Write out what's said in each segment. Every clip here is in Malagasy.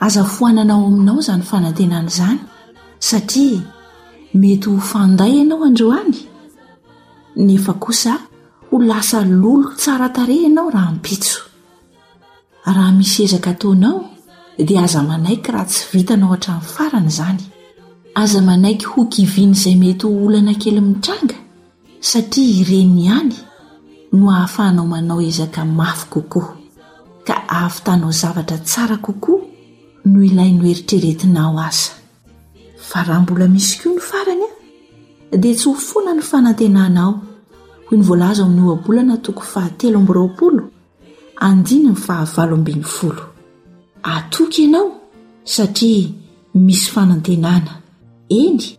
Aza foanana ao aminao izany fanantenana izany, satria mety ho fanday ianao androany, nefa kosa ho lasa lolo tsara tarehy ianao rahampitso. Raha misy ezaka ataonao, dia aza manaiky raha tsy vitanao hatramin'ny farany izany. Aza manaiky hokivian'izay mety ho olana kely mitranga. satria ireny ihany no ahafahanao manao ezaka mafy kokoa ka ahavitanao zavatra tsara kokoa noho ilay noeritreretinao aza. Fa raha mbola misy koa ny farany an! dia tsy ho foana ny fanantenanao, hoy ny voalaza ao amin'ny Ohabolana toko fahatelo amby roapolo andininy fahavalo ambin'ny folo. Atoky ianao satria misy fanantenana, eny,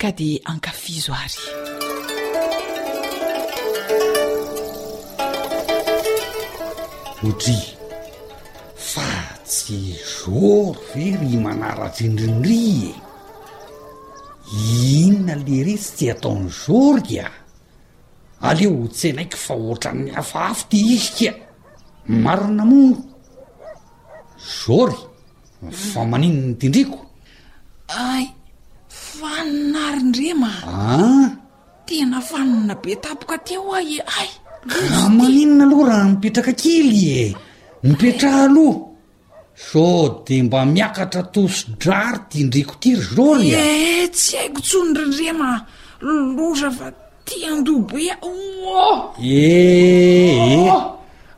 Ka dia ankafizo ary. Odry, fa tsy zoro ve ry Manaratsindrindry e? Inona leretsy tsy ataon'i Zorgy a? Aleo ho tsenaiko fa ohatran'ny hafahafa ity izy ka. Marina moa. Zory. Fa maninona ny tindriko? Ay, vanona ary ndrema. Ah? Tena vanona be tapoka aty aho ay e. Ay. Ka maninona aloha raha mipetraka kely e. Mipetraha aloha. So de mba miakatra tosidra ary tindriko ty ry Zôry a. Eh, tsy haiko tsony ry ndrema. Loza fa Ty andoha be aoh! Eeh eh!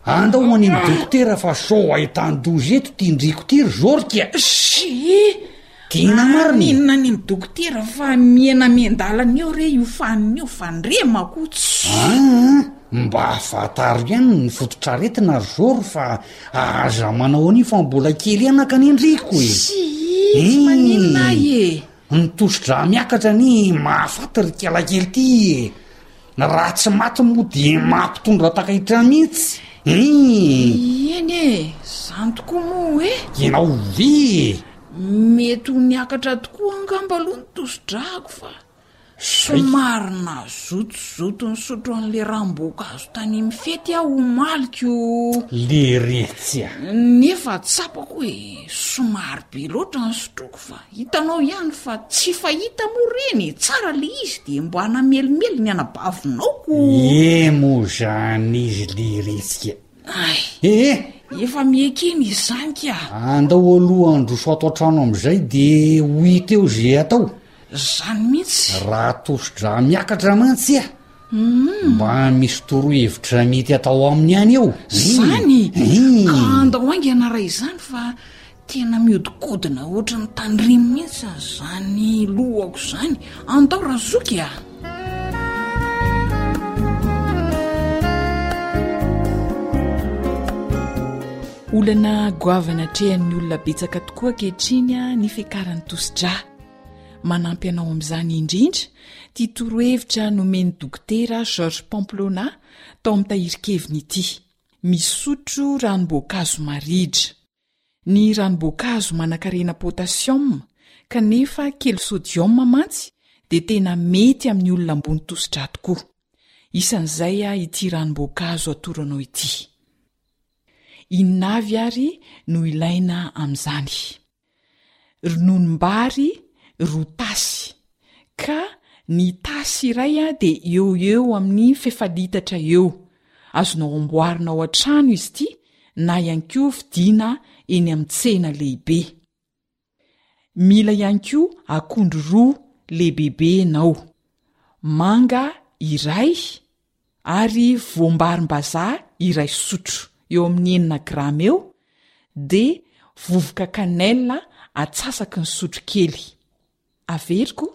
Andao ho an'iny dokotera fa sao ahitan-doza eto ty ndriko ty ry zorika eh! Shee! Tena marina e! Inona an'iny dokotera fa mihena mihen-dalana eo re io fanina io fa ndre makoa tsy. Aa! Mba fantaro ihany ny fototr'aretina ry zoro fa aza manao an'io fa mbola kely anaka ny ndriko e! Shee! Tsy maninona ahy e! Mitoso-drà miakatra anie i Mahafaty ry kialakely ity e! Raha tsy maty moa dia mampitondra takaitra mihitsy ii! Eny e! Izany tokoa moa hoe? Ianao ve e? Mety ho niakatra tokoa angamba aloha ny toso-dràko fa Somary nazotozoto nisotro an'le ranom-bohoka azo tany amin'ny fety aho omaly ko. Lery etsy a! Nefa tsapako hoe somary be loatra ny sotroiko fa hitanao ihany fa tsy fahita moa ireny e! Tsara le izy dia mba namelimely ny anabavinao ko. Ie moa izany izy lery etsy ka! Ay! Ee! Efa miekena izany ka! Andao aloha handroso ato an-trano amin'izay dia ho hita eo ze atao. zany mihitsy raha tosidra miakatra mantsy a hmm. mba misy toro hevitra mety atao amin'ny any eo zany ka andao aingana raha izany fa tena miodikodina ohatra ny tanrim mihitsy zany lohako zany andao raha zoky a olana goavana atrehan'ny olona betsaka tokoa kehitriny a ny fekaran'ny tosidra Manampy anao amin'izany indrindra ity torohevitra nomen'i Dokotera George Pamplona tao amin'ny tahirin-keviny ity, Misotro ranom-boankazo marihitra. Ny ranom-boankazo manankarena potassium kanefa kely sodium mantsy dia tena mety amin'ny olona ambony tosi-drà tokoa. Isan'izay ity ranom-boankazo atoro anao ity. Inona avy ary no ilaina amin'izany? rononom-bary roa tasy, ka ny tasy iray dia eo ho eo amin'ny fefa-litatra eo. Azonao amboarina ao an-trano izy ity na ihany koa vidiana eny amin'ny tsena lehibe. Mila ihany koa akondro roa lehibebe ianao. Manga iray ary voambarim-bazaha iray sotro, eo amin'ny enina grama eo, dia vovoka cannelle atsasaky ny sotro kely. Averiko,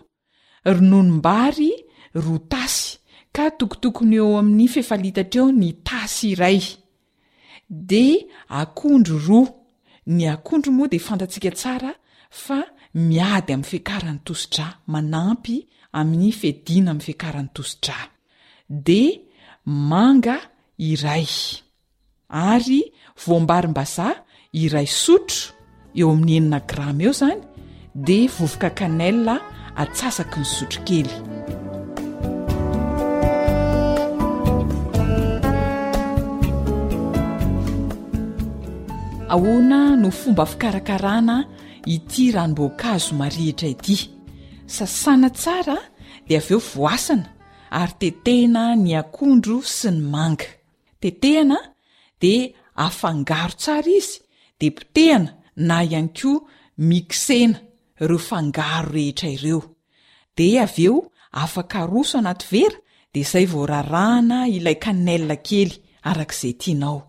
rononom-bary roa tasy, ka tokotokony eo amin'ny fefalitatra eo ny tasy iray. dia akondro roa, ny akondro moa dia fantatsika tsara fa miady amin'ny fiakaran'ny tosi-drà, manampy amin'ny fiadiana amin'ny fiakaran'ny tosi-drà, dia manga iray ary voambarim-bazaha iray sotro eo amin'ny enina grama eo izany dia vovoka cannelle atsasaky ny sotro kely ahoana no fomba fikarakarana ity ranom-boankazo marihitra ity sasana tsara dia avy eo voasana ary tetehina ny akondro sy ny manga Tetehana dia afangaro tsara izy dia potehana na ihany koa mixena ireo fangaro rehetra ireo dia avy eo afaka aroso anaty vera dia izay vao rarahana ilay cannelle kely araka izay tianao.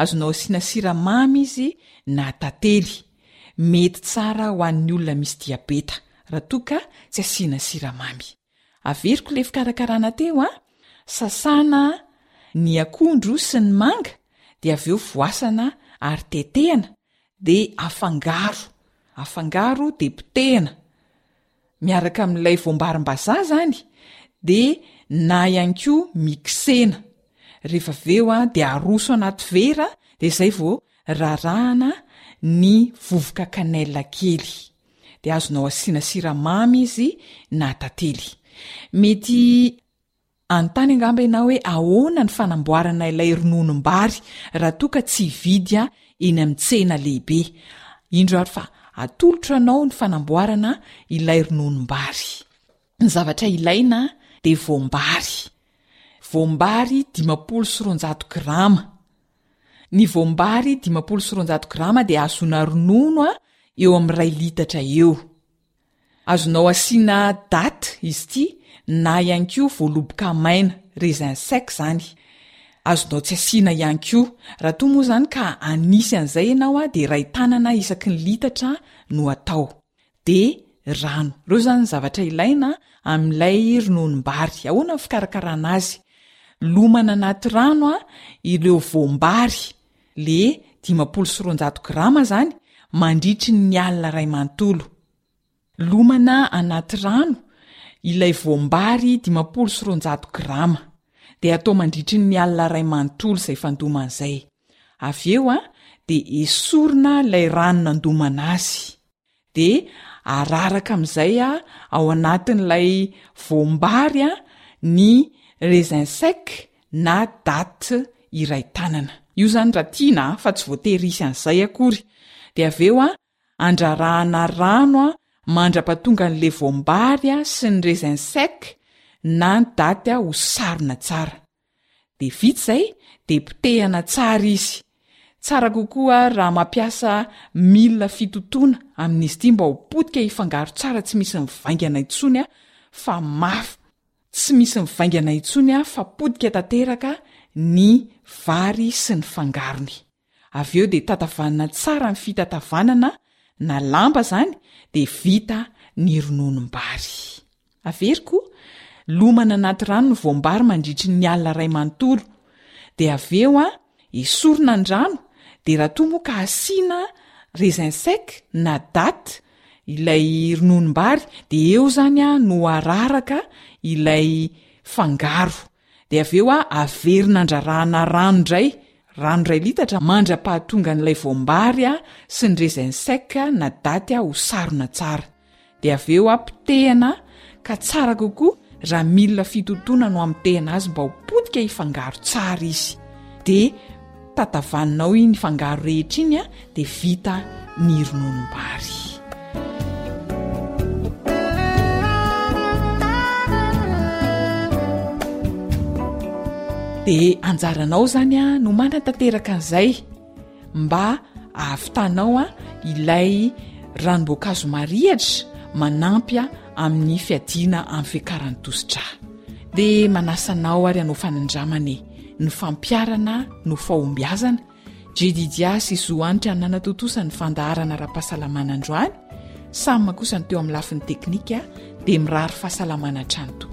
Azonao asiana siramamy izy na tantely. Mety tsara ho an'ny olona misy diabeta raha toa ka tsy asiana siramamy. Averiko ilay fikarakarana teo an! Sasana ny akondro sy ny manga dia avy eo voasana ary tetehana dia afangaro, afangaro dia potehina miaraka amin'ilay voambarim-bazaha izany dia na ihany koa mixena, rehefa avy eo an dia aroso anaty vera dia izay vao rarahana ny vovoka cannelle kely. dia azonao asiana siramamy izy na tately. Mety anontany angamba ianao hoe ahoana ny fanamboarana ilay rononom-bary raha toa ka tsy hividy aho eny amin'ny tsena lehibe. Indro ary fa atolotro anao ny fanamboarana ilay rononom-bary. Ny zavatra ilaina dia voam-bary. Voam-bary dimampolo sy roanjato grama. Ny voam-bary dimampolo sy roanjato grama dia ahazoana ronono eo amin'ny iray litatra eo. Azonao asiana date izy ity na ihany koa voaloboka maina, raisin sec izany. Azonao tsy asiana ihany koa. Raha toa moa izany ka hanisy an'izay ianao dia iray tanana isaky ny litatra no atao. dia rano. Ireo izany ny zavatra ilaina amin'ilay rononom-bary. Ahoana ny fikarakarana azy? Lomana anaty rano ireo voam-bary, le dimampolo sy roanjato grama izany, mandritry ny alina iray manontolo. Lomana anaty rano ilay voam-bary dimampolo sy roanjato grama, dia atao mandritry ny alina iray manontolo izay fandomana izay. Avy eo dia esorina ilay rano nandomana azy. Dia araraka amin'izay ao anatin'ilay voam-bary ny raisin sec na dattes iray tanana. Io izany raha tiana fa tsy voatery hisy an'izay akory. Dia avy eo andrarahana rano mandra-pahatonga an'ilay voam-bary sy ny raisin sec na ny dattes ho sarona tsara. Dia vita izay dia potehana tsara izy. Tsara kokoa raha mampiasa milina fitotoana amin'izy ity mba ho potika hifangaro tsara tsy misy mivaingana intsony fa mafy, tsy misy mivaingana intsony fa potika tanteraka ny vary sy ny fangarony. avy eo dia tatavanina tsara ny fitatavanana na lamba zany dia vita ny rononom-bary. Averiko, lomana anaty rano ny voam-bary mandritry ny alina ray manontolo, dia avy eo an, esorina ny rano, dia raha toa moa ka asiana raisin sec na date ilay rononom-bary dia eo zany an no araraka ilay fangaro, Dia avy eo averina andrarahana rano indray, rano iray litatra mandra-pahatongan'ilay voam-bary sy ny raisin sec na daty ho sarona tsara. Dia avy eo potehana ka tsara kokoa raha milina fitotoana no amitehana azy mba ho potika hifangaro tsara izy. Dia Tatavanao iny fangaro rehetra iny a, dia vita ny rononom-bary. Dia anjaranao zany a no manatanteraka an'izay mba ahavitanao a ilay ranom-boankazo marihatra manampy a amin'ny fiadiana amin'ny fiakaran'ny tosidra. Dia manasa anao ary hanao fanandramana e. ny fampiarana no fahombiazana, Jedidia sy Zohanitra nanatontosa ny fandaharana ara-pahasalamana androany, Sam kosa ny teo amin'ny lafiny teknika dia mirary fahasalamana hatrany tompoko.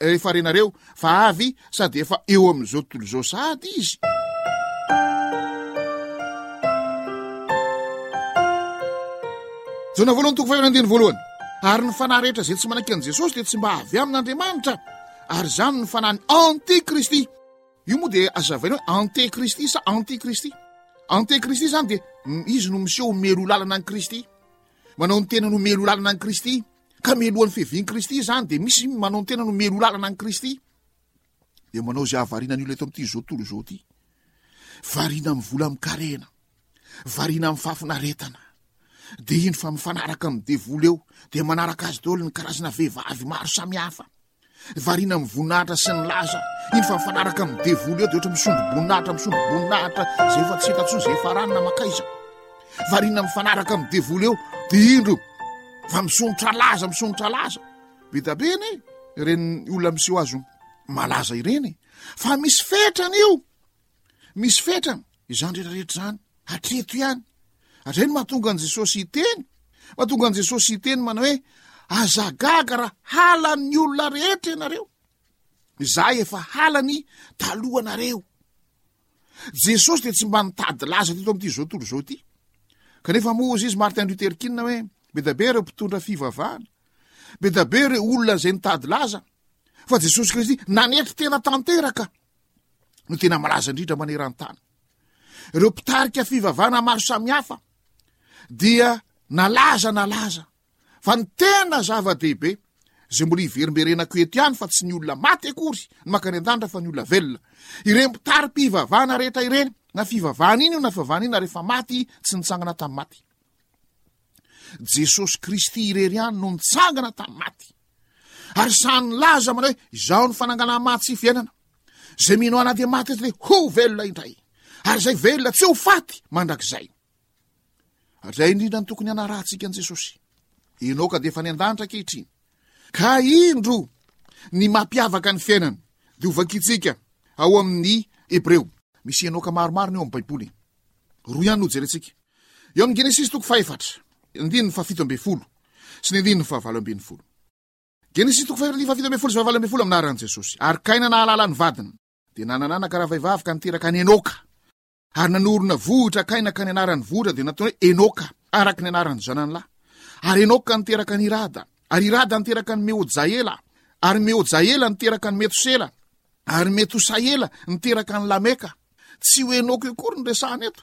Rehefa renareo fa avy sady efa eo amin'izao tontolo izao sady izy. Jona voalohany toko fahaefatra andiny voalohany. Ary ny fanahy rehetra izay tsy manaiky an'i Jesosy dia tsy mba avy amin'Andriamanitra. Ary izany ny fanahy ny antikristy. Io moa dia azavaina hoe antekristy sa antikristy. Antekristy izany dia izy no miseho ho melo lalana an'i Kristy. Manao ny tenany ho melo lalana an'i Kristy ka melohan'ny fiavian'i Kristy izany, dia misy manao ny tenany ho meloha lalana an'i Kristy, dia manao izay hahavariana ny olona eto amin'ity izao tontolo izao ity. Variana amin'ny vola amin-karena, variana amin'ny fahafinaretana, dia indro fa mifanaraka amin'ny devoly eo, dia manaraka azy daholo ny karazana vehivavy maro samihafa. Variana amin'ny voninahitra sy ny laza. Iny fa mifanaraka amin'ny devoly eo dia ohatra misondro-boninahitra, misondro-boninahitra, izay efa tsy hita intsony, izay efa rany na makaiza. Variana mifanaraka amin'ny devoly eo dia indro fa misondrotra laza, misondrotra laza. Be dia be anie ireny olona miseho azy ho malaza ireny fa misy fetrany io. Misy fetrany izany rehetra rehetra izany hatreto ihany adray no mahatonga an'i jesosy hiteny mahatonga an'i jesosy hiteny manao hoe azagaga raha halan'ny olona rehetra ianareo zay efa halany talohanareo jesosy de tsy mba nitady laza teto amity zao toro zao ty kanefa moa zy izy martin luterkina hoe be da be reo mpitondra fivavahana be da be reo olona zay nitady laza fa jesosy kristy nanetry tena tanteraka no tena malaza indrindra maneran-tany ireo mpitarika fivavana maro samihafa dia nalaza nalaza fa ny tena zava-dehibe zay mbola hiverimberenako eto ihany fa tsy ny olona maty akory ny makany an-danitra fa ny olona velona ireny mpitari-pivavana rehetra ireny na fivavana iny io na fivavana iny na rehefa maty tsy nitsangana tamin'ny maty jesosy kristy irery ihany no nitsangana tamin'ny maty ary saha nylaza mana hoe izaho ny fanangana maha tsy fiainana zay mino ana dia maty eto de ho velona indray ary zay velona tsy ho faty mandrakizay atra indrindra ny tokony anarahantsika an'i jesosy enoka de efa ny an-danitra ankehitriny ka indro ny mampiavaka ny fiainana de hovakintsika ao amin'ny hebreo misy enoka maromaro ny eo amin'ny baiboly roa ihany no jerentsika. Eo amin'ny Genesisy toko fahefatra, andininy fahafito ambin'ny folo sy ny andininy fahavalo ambin'ny folo. Genesisy toko fahefatra, andininy fahafito ambin'ny folo sy fahavalo ambin'ny folo amin'ny laharan'i Jesosy. Ary Kaina nahalala ny vadiny, dia nanana anaka ravehivavy ka niteraka an'i Enoka. Ary nanorina vohitra Kaina ka ny anaran'ny vohitra dia nataony hoe Enoka, araka ny anaran'ny zanany lahy. Ary Enoka niteraka an'i Irada, ary Irada niteraka an'i Mehojaela, ary Mehojaela niteraka an'i Metosela, ary Metosaela niteraka an'i Lameka. Tsy io Enoka io akory no resahana eto.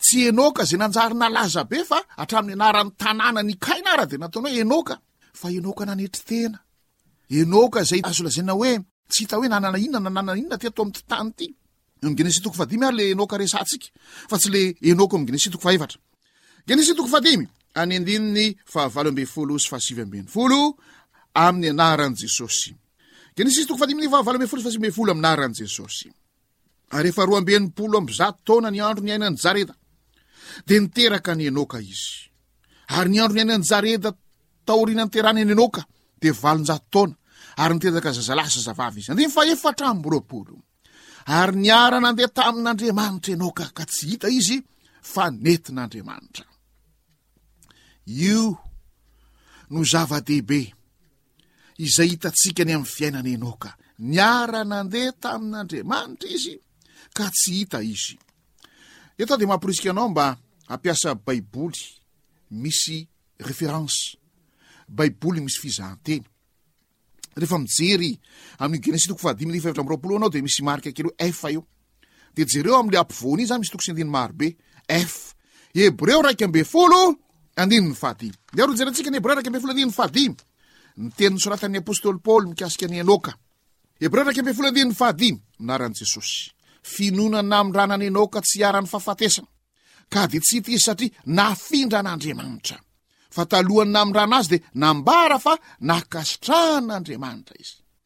Tsy Enoka izay nanjary nalaza be fa hatramin'ny anaran'ny tanàna nikaina ara dia nataony hoe Enoka, fa Enoka nanetry tena. Enoka izay azo lazaina hoe tsy hita hoe nanana inona na nanana inona teto amin'ity tany ity. Eo amin'ny Genesy toko fahadimy ary le Enoka resahantsika, fa tsy le Enoka eo amin'ny Genesy toko fahefatra. Genesy toko fahadimy, any andininy fahavalo ambin'ny folo sy fahasivy ambin'ny folo amin'ny anaran'i Jesosy. Genesy toko fahadimy ny fahavalo ambin'ny folo sy fahasivy ambin'ny folo amin'ny anaran'i Jesosy. Ary efa roa amby enimpolo amby zato taona ny andro niainan'i Jareda, dia niteraka ny Enoka izy. Ary ny andro niainan'i Jareda taoriana niterana ny Enoka dia valonjato taona, ary niteraka zazalahy sy zazavavy izy. Andiny fa efatra amby roapolo. Ary niara nandeha tamin'Andriamanitra Enoka ka tsy hita izy fa netin'Andriamanitra. Io no zava-dehibe izay hitantsika ny amin'ny fiainan'i Enoka. Niara-nandeha tamin'Andriamanitra izy ka tsy hita izy. Eto dia mamporisika anao mba hampiasa Baiboly misy referansa, Baiboly misy fizahanteny. Rehefa mijery amin'ny Genesisy toko fahadimy ny fahefatra amby roapolo anao dia misy marika kely hoe F eo. Dia jereo amin'ilay ampovoany iny izany misy toko sy andininy maro be. F. Hebreo iraika ambin'ny folo andininy fahadimy. Dia ary hojerentsika ny Hebreo iraika ambin'ny folo andininy fahadimy. Ny teny nosoratan'ny apostoly Paoly mikasika an'i Enoka. Hebreo iraika ambin'ny folo andininy fahadimy. Naran'i Jesosy. Finoana namindrana an'i Enoka tsy hiaran'ny fahafatesana. Ka dia tsy hita izy satria nafindra an'Andriamanitra. Fa talohan'ny namindrana azy dia nambara fa nankasitrahan'Andriamanitra izy.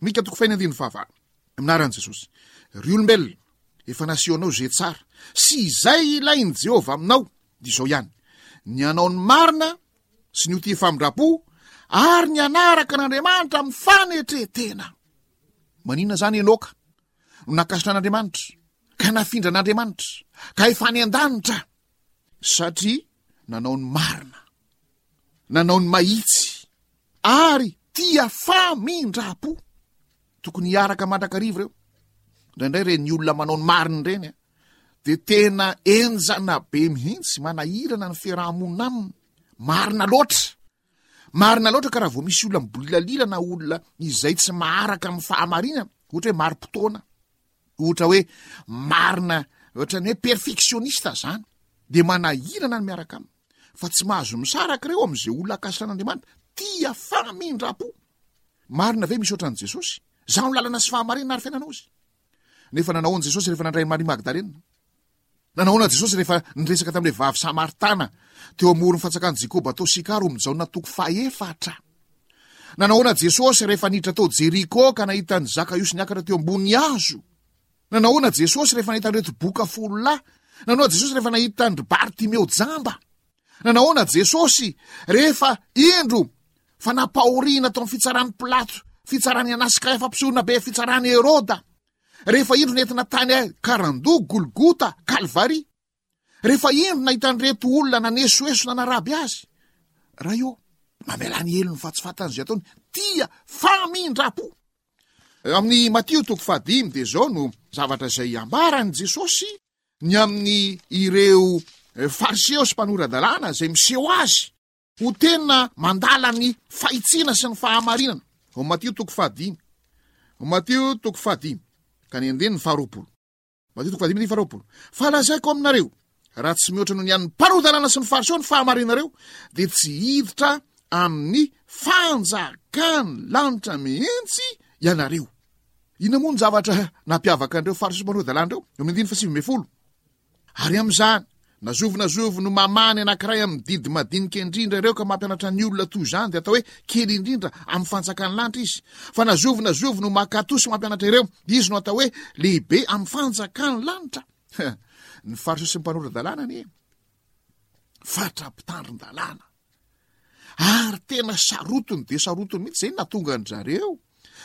Mika toko fahiny andininy fahavalo. Minaran'i Jesosy. Ry olombelona, efa nasehonao izay tsara sy izay ilain'i Jehovah aminao, dia izao ihany, ny hanao ny marina sy ny ho tia famindram-po ary ny hanaraka an'Andriamanitra amin'ny fanetren-tena. Maninona izany i Enoka no nankasitrahan'Andriamanitra, ka nafindran'Andriamanitra, ka efa any an-danitra? satria nanao ny marina, nanao ny mahitsy, ary tia famindra-po. Tokony hiaraka mandrakariva ireo. Indraindray ireny olona manao ny marina ireny, eh, dia tena enjana be mihitsy, manahirana ny fiaraha-monina aminy. Marina loatra. Marina loatra ka raha vao misy olona mibolalilana olona izay tsy maharaka amin'ny fahamarinana, ohatra hoe maro-potoana. Ohatra hoe marina ohatran'ny hoe perfectionniste zany dia manahirana ny miaraka aminy fa tsy mahazo misaraka ireo amin'izay olona akasiran'Andriamanitra tia famindra-po. Marina ve misy ohatran'i Jesosy? Izaho ny lalana sy fahamarinana ary fiainana hozy. Nefa nanao ahoana Jesosy rehefa nandray an'i Maria Magdalena? Nanahoana Jesosy rehefa niresaka tamin'ilay vavy Samaritana teo amoron'ny fantsakany Jekoba tao Sikara, Omy Jaona toko fahefatra? Nanahoana Jesosy rehefa niditra tao Jeriko ka nahita an'i Zakaiosy niakatra teo ambony hazo? Nanahoana Jesosy rehefa nahita an'ireto boka folo lahy? Nanahoana Jesosy rehefa nahita an'i Bartimeo jamba? Nanahoana Jesosy rehefa indro fa nampahoriana tao amin'ny fitsaran'i Pilato, fitsaran'i Anas sy Kaiafa mpisorona be, fitsaran'i Heroda? Rehefa indro nentina tany Karandò, Golgota, Kalvary. Rehefa indro nahita an'ireto olona nanesoeso nanaraby azy. Ray ô, mamelà ny helony fa tsy fantan'izay ataony. Tia famindram-po. Eo amin'ny Matio toko fahadimy dia izao no zavatra izay ambaran'i Jesosy ny amin'ny ireo eh, fariseo sy mpanora-dalàna izay miseho azy. Ho tena mandala ny fahitsiana sy ny fahamarinana. Ao Matio toko fahadimy. Ao Matio toko fahadimy, ka ny andininy faharoapolo. Matio toko fahadimy andininy faharoapolo. Fa lazaiko aminareo, raha tsy mihoatra noho ny an'ny mpanodalana sy ny fariseo ny fahamarinareo, dia tsy hiditra amin'ny fanjakan'ny lanitra mihitsy ianareo. Inona moa no zavatra nampiavaka an'ireo fariseo sy mpanodalana ireo? Eo amin'ny andininy fahasivy ambin'ny folo. Ary amin'izany, na zovy na zovy no mamaha ny anankiray amin'ny didy madinika indrindra ireo ka mampianatra ny olona toy izany dia atao hoe kely indrindra amin'ny fanjakan'ny lanitra izy. Fa na zovy na zovy no mankatò sy mampianatra ireo, izy no atao hoe lehibe amin'ny fanjakan'ny lanitra. Ny Fariseo sy ny mpanora-dalàna anie faritra mpitandrin-dalàna. Ary tena sarotiny dia sarotiny mihitsy izay no nahatonga an-dry zareo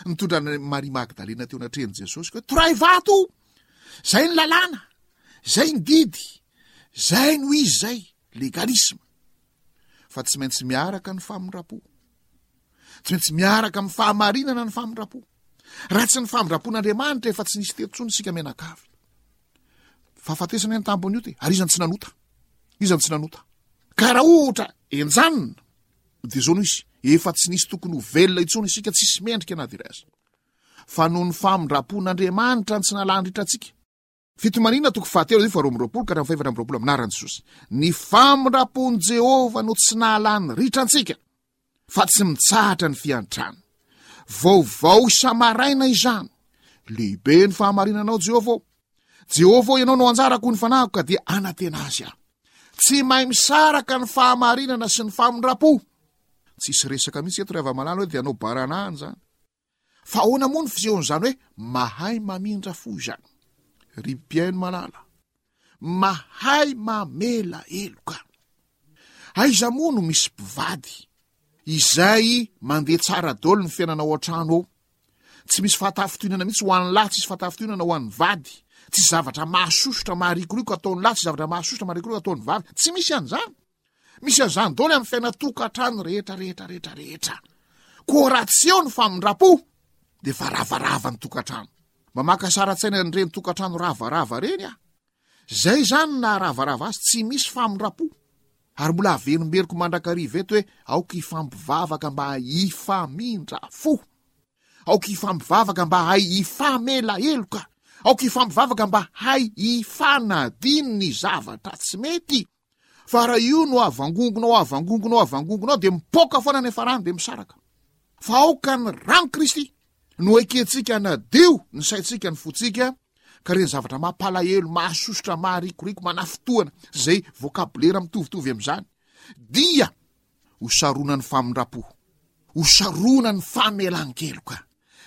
nitondra an'i Maria Magdalena teo anatrehan'i Jesosy koa hoe torahy vato o! Izay ny lalàna, izay ny didy, izay no izy izay, legalisma. Fa tsy maintsy miaraka ny famindram-po. tsy maintsy miaraka amin'ny fahamarinana ny famindram-po raha tsy ny famindram-pon'andriamanitra efa tsy nisy teto tsony isika mianakavy fahafatesana ny tambony io ty ary izany tsy nanota izany tsy nanota ka raha ohatra enjanona de zao no izy efa tsy nisy tokony ho velona intsony isika tsisy mendrika na dira azy fa noho ny famindram-pon'andriamanitra ny tsy nalandritra antsika Fito Marina toko fahatelo andininy faharoa amby roapolo ka hatramin'ny fahefatra amby roapolo amin'Aran'i Jesosy. Ny famindram-pon'i Jehovah no tsy nahalany ritra antsika, fa tsy mitsahatra ny fiantrany. Vaovao isa-maraina izany. Lehibe ny fahamarinanao, Jehovah ô! Jehovah ô, ianao no anjarako, hoy ny fanahiko, ka dia anantena azy aho. Tsy mahay misaraka ny fahamarinana sy ny famindram-po. Tsisy resaka mihitsy eto ry hava-malala hoe dia hanao baranahana izany. Fa ahoana moa ny fisehon'izany hoe mahay mamindra fo izany? Ry mpihaino malala, mahay mamela heloka. Aiza moa no misy mpivady izay mandeha tsara dolo ny fiainana ao an-trano ao? Tsy misy fahatafintohinana mihitsy ho an'ny lahy, tsy misy fahatafintohinana ho an'ny vady. Tsy zavatra mahasosotra maharikoriko ataon'ny lahy, tsy zavatra mahasosotra maharikoriko ataon'ny vavy. Tsy misy an'izany. Misy an'izany daholo amin'ny fiaina tokantrano rehetra rehetra rehetra rehetra koa raha tsy eo ny famindra-po de fa ravarava ny tokantrano mba maka sara-tsaina an'ireny tokantrano ravarava reny ah zay zany na ravarava azy tsy misy famindra-po ary mbola avenomberiko mandrakariva eto hoe aoka hifampivavaka mba hifamindra fo aoka hifampivavaka mba hay hifamela heloka aoka hifampivavaka mba hay hifanadino ny zavatra tsy mety fa raha io no avangongonao avangongonao avangongonao de mipoka foana any farany de misaraka fa aoka ny rano kristy no ekentsika nadio ny saintsika ny fotsika ka reny zavatra mampalahelo mahasosotra maharikoriko manafotohana zay vokabolera mitovitovy am'zany dia ho sarona ny famindra-po ho sarona ny famelan-keloka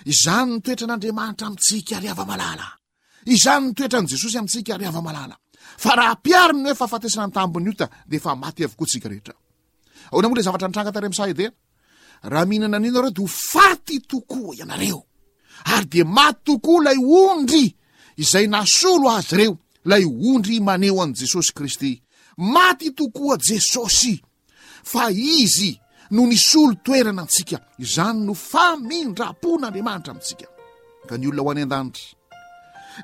izany ny toetran'andriamanitra amintsika ry hava-malala Izany ny toetran'i Jesosy amintsika, ry hava-malala. Fa raha ampihariny ny hoe fahafatesana ny tambin'ny ota, dia efa maty avokoa isika rehetra. Ahoana moa ilay zavatra nitranga tany amin'ny saha Edena? Raha mihinana an'io ianareo, dia ho faty tokoa ianareo. Ary dia maty tokoa ilay ondry izay nasolo azy ireo, ilay ondry maneho an'i Jesosy Kristy. Maty tokoa Jesosy. fa izy no nisolo toerana antsika izany no famindrapon'andriamanitra amintsika ka ny olona ho any an-danitra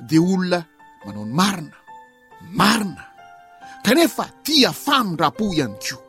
dia olona manao ny marina marina kanefa tia famindrapo ihany ko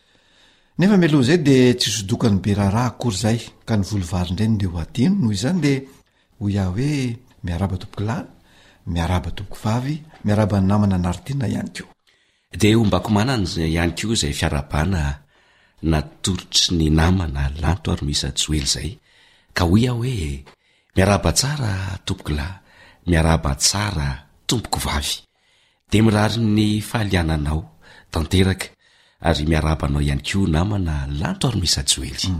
Nefa mialoha izay dia tsy zodokan'ny be raharaha akory izay ka ny voly varin-dreny dia ho adino, noho izany dia hoy aho hoe miarahaba tompoko lahy, miarahaba tompoko vavy, miarahaba ny namana Nardina ihany koa. Dia hombako manana ihany koa izay fiarahabana natolotry ny namana Lanto ary Misa Joely izay ka hoy aho hoe miarahaba tsara tompoko lahy, miarahaba tsara tompoko vavy, Dia mirary ny fahaliananao tanteraka ary miarahaba anao ihany koa namana Lanto ary Misa Joely.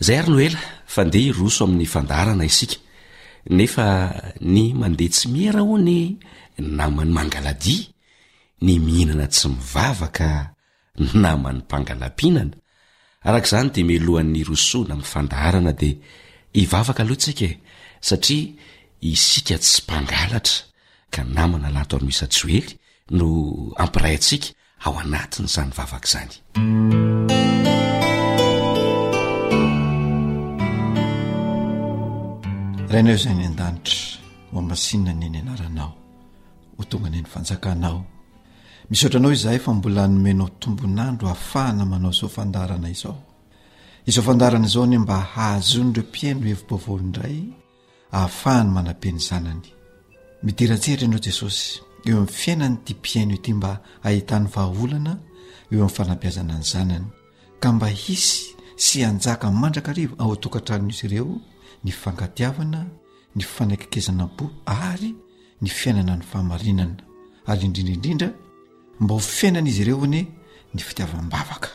Izay ary no ela fa ndeha hiroso amin'ny fandaharana isika nefa ny mandeha tsy miera hono e naman'i Mangaladia ny mihinana tsy mivavaka naman'ny mpangala-pihinana, araka izany dia mialohan'ny hirosoana amin'ny fandaharana dia hivavaka aloha tsika e, satria isika tsy mpangalatra ka namana lanto amin'ny Isa-joely no ampiray antsika ao anatin'izany vavaka izany. Rainao izay any an-danitra, ho hamasinina ny ny anaranao, ho tonga ny ny fanjakanao. Misaotra anao izahay fa mbola nomenao tombon'andro hahafahana manao izao fandaharana izao. Izao fandaharana izao anie mba hahazoan'ireo mpihaino hevi-baovao indray hahafahany manabe ny zanany. Midera an-tsehatra ianao Jesosy eo amin'ny fiainan'ity mpihaino ity mba hahitany vahaolana eo amin'ny fanabeazana ny zanany. ka mba hisy sy hanjaka mandrakariva ao an-tokantranon'izy ireo ny fifankatiavana, ny fifanekeikezanam-po ary ny fiainana ny fahamarinana ary indrindra indrindra mba ho fiainan'izy ireo anie ny fitiavam-bavaka.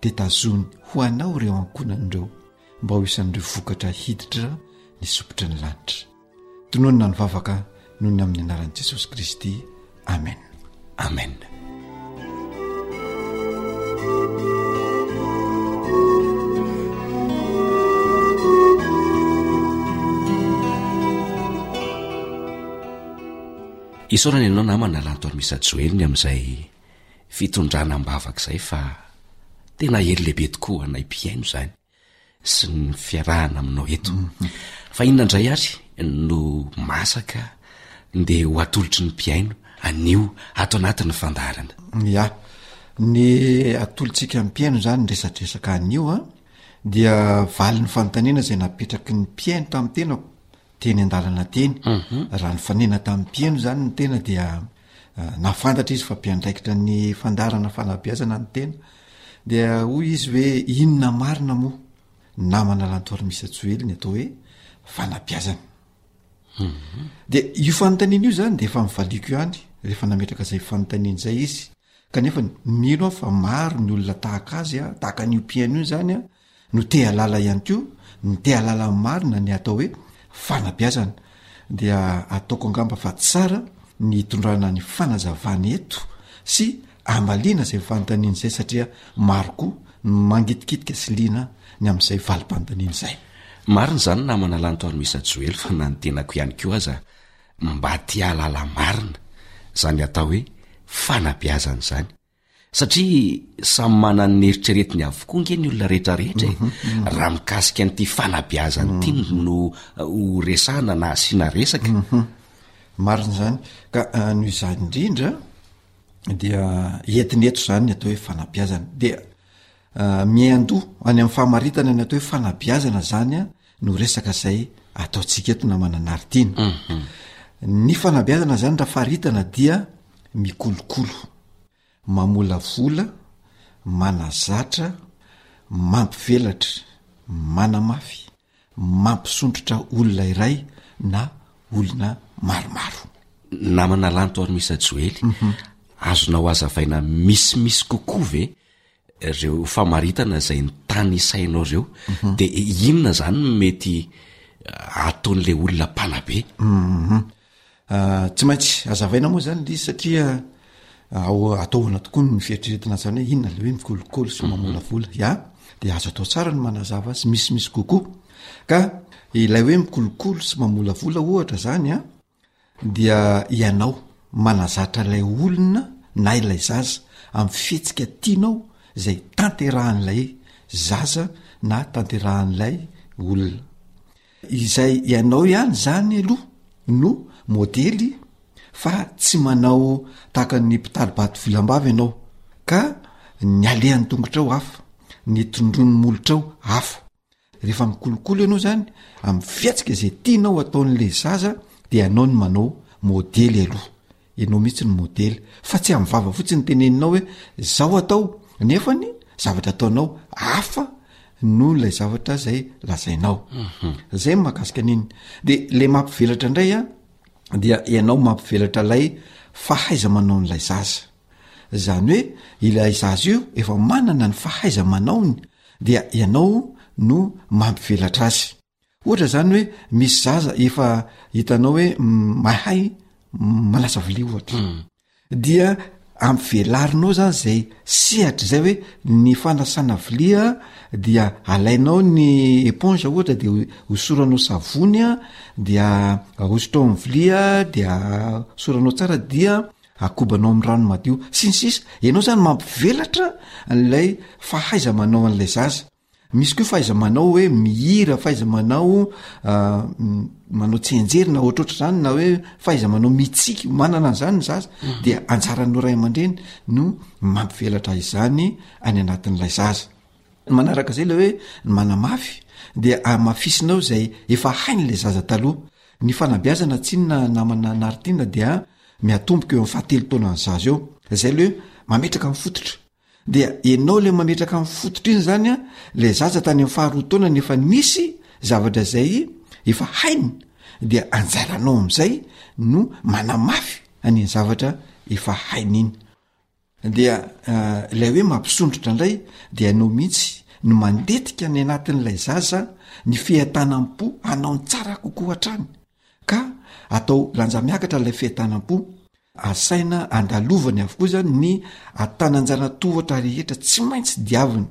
Dia tazony ho anao ireo ankonany ireo mba ho isan'ireo vokatra hiditra ny sompitry ny lanitra. Tononina ny vavaka noho ny amin'ny anaran'i Jesosy Kristy. Amena. Amena. Isaorana ianao namana lanto armisa joeliny amin'izay fitondrana am-bavaka izay fa tena hely lehibe tokoa anay mpihaino izany. sy ny fiarahana aminao eto fa inona indray ary no masaka nde ho atolotry ny mpiaino anio ato anatin'ny fandaharana ya ny atolotsika mpiaino zany ny resadresaka anio a dia vali ny fanontaniana izay napetraky ny mpiaino tamin'ny tenako teny an-dalana teny mhm. raha ny fanena tamin'ny mpiaino zany ny tena dia Na fantatra izy fa mpiandraikitra ny fandaharana fanabeazana ny tena dia hoy izy hoe inona marina moa ny namana lantoary misa joely ny atao hoe fanabeazana mhm. dia io fanontaniana io zany de efa mivaliako ihany rehefa nametraka zay fanontaniana zay izy kanefa mino aho fa maro ny olona tahaka azy a tahaka an'io mpihaino io zany a No tealala ihany koa ny tealala marina ny atao hoe fanabeazana dia ataoko angamba fa tsara ny itondrana ny fanazavana eto sy amaliana izay fanontaniana izay satria maro koa no mangitikitika sy liana ny amin'izay valim-panontaniana izay. Marina izany namana lanto any Misa Joely fa na ny tenako ihany koa aza mba te-hahalala marina izany atao hoe fanabeazana izany. Satria samy manany ny eritreretiny avokoa nge ny olona rehetra rehetra e mhm, mhm. raha mikasika an'ity fanabeazany ity mhm. no uh, ho resahana na asiana resaka marina zany ka uh, noho izany indrindra dia etineto zany ny atao hoe fanabeazana dia uh, miandoha any amin'ny fahamaritana ny atao hoe fanabeazana zany a no resaka zay ataontsika eto namana naritina mhm. ny fanabeazana zany raha faritana dia mikolokolo mamolavola manazatra mampivelatra manamafy mampisondrotra olona iray na olona maromaro namana lanto armisa joely mhm. azonao azavaina misimisy kokoa ve reo famaritana zay nitanisainao reo de inona zany no mety ataon'le olona mpanabe? Uhm ah, tsy maintsy azavaina moa zany le izy satria ao atao ahoana tokoa ny fieritreretina azy zany hoe inona le hoe mikolokolo sy mamolavola ya de azo atao tsara ny manazava azy misimisy kokoa ka ilay hoe mikolokolo sy mamolavola ohatra zany an. dia ianao manazatra ilay olona na ilay zaza amin'ny fihetsika tianao izay tanterahan'ilay zaza na tanterahan'ilay olona izay ianao ihany zany aloha no modely fa tsy manao tahaka ny mpitari-bato volam-bava ianao ka ny alehan'ny tongotrao hafa ny tondroin'ny molotrao hafa Rehefa mikolokolo ianao zany amy fiatsika ze tianao ataon'le zaza de ianao no manao modely aloha, ianao mihitsy no modely fa tsy amy vava fotsiny teneninao hoe zao atao nefany zavatra ataonao hafa noho ilay zavatra zay lazainao, zay no mahakasika an'iny, de le mampivelatra ndray a dia ianao mampivelatra lay fahaiza-manaon'ilay zaza. Izany hoe ilay zaza io efa manana ny fahaiza-manaony dia ianao no mampivelatra azy. Ohatra izany hoe misy zaza efa hitanao hoe mahay manasa vilia ohatra hmm. dia ampivelarinao zany zay sehatra izay hoe ny fanasana vilia dia alainao ny eponge ohatra de osoranao savony a dia aosotrao amny vilia dia osoranao tsara dia akobanao amin'ny rano madio sy ny sisa ianao zany mampivelatra an'ilay fahaiza manao an'ilay zaza misy koa fahaiza manao hoe mihira fahaiza manao ah, manao tsenjery na ohatroatra zany na hoe fahaiza manao mitsiky manana an'izany ny zaza mhm. dia anjaran'o ray aman-dreny no mampivelatra izany any anatin'ilay zaza manaraka zay lay hoe ny manamafy dia amafisinao zay efa hain'lay zaza taloha ny fanabiazana tsinona namana naritina dia miatomboka eo amin'ny fahatelo taona ny zaza eo zay le mametraka ny fototra dia enao le mametraka ny fototra iny zany a le zaza tany am faharoa taona ny efa nisy zavatra zay efa hainy dia anjaranao am'izay no manamafy an'iny zavatra efa hainy iny Dia ilay hoe mampisondrotra indray dia ianao mihitsy no mandetika any anatin'ilay zaza ny fiatanam-po hanao ny tsara kokoa hatrany ka atao lanja miakatra ilay fiatanam-po asaina andalovany avokoa izany ny atananjana tohatra rehetra tsy maintsy diaviny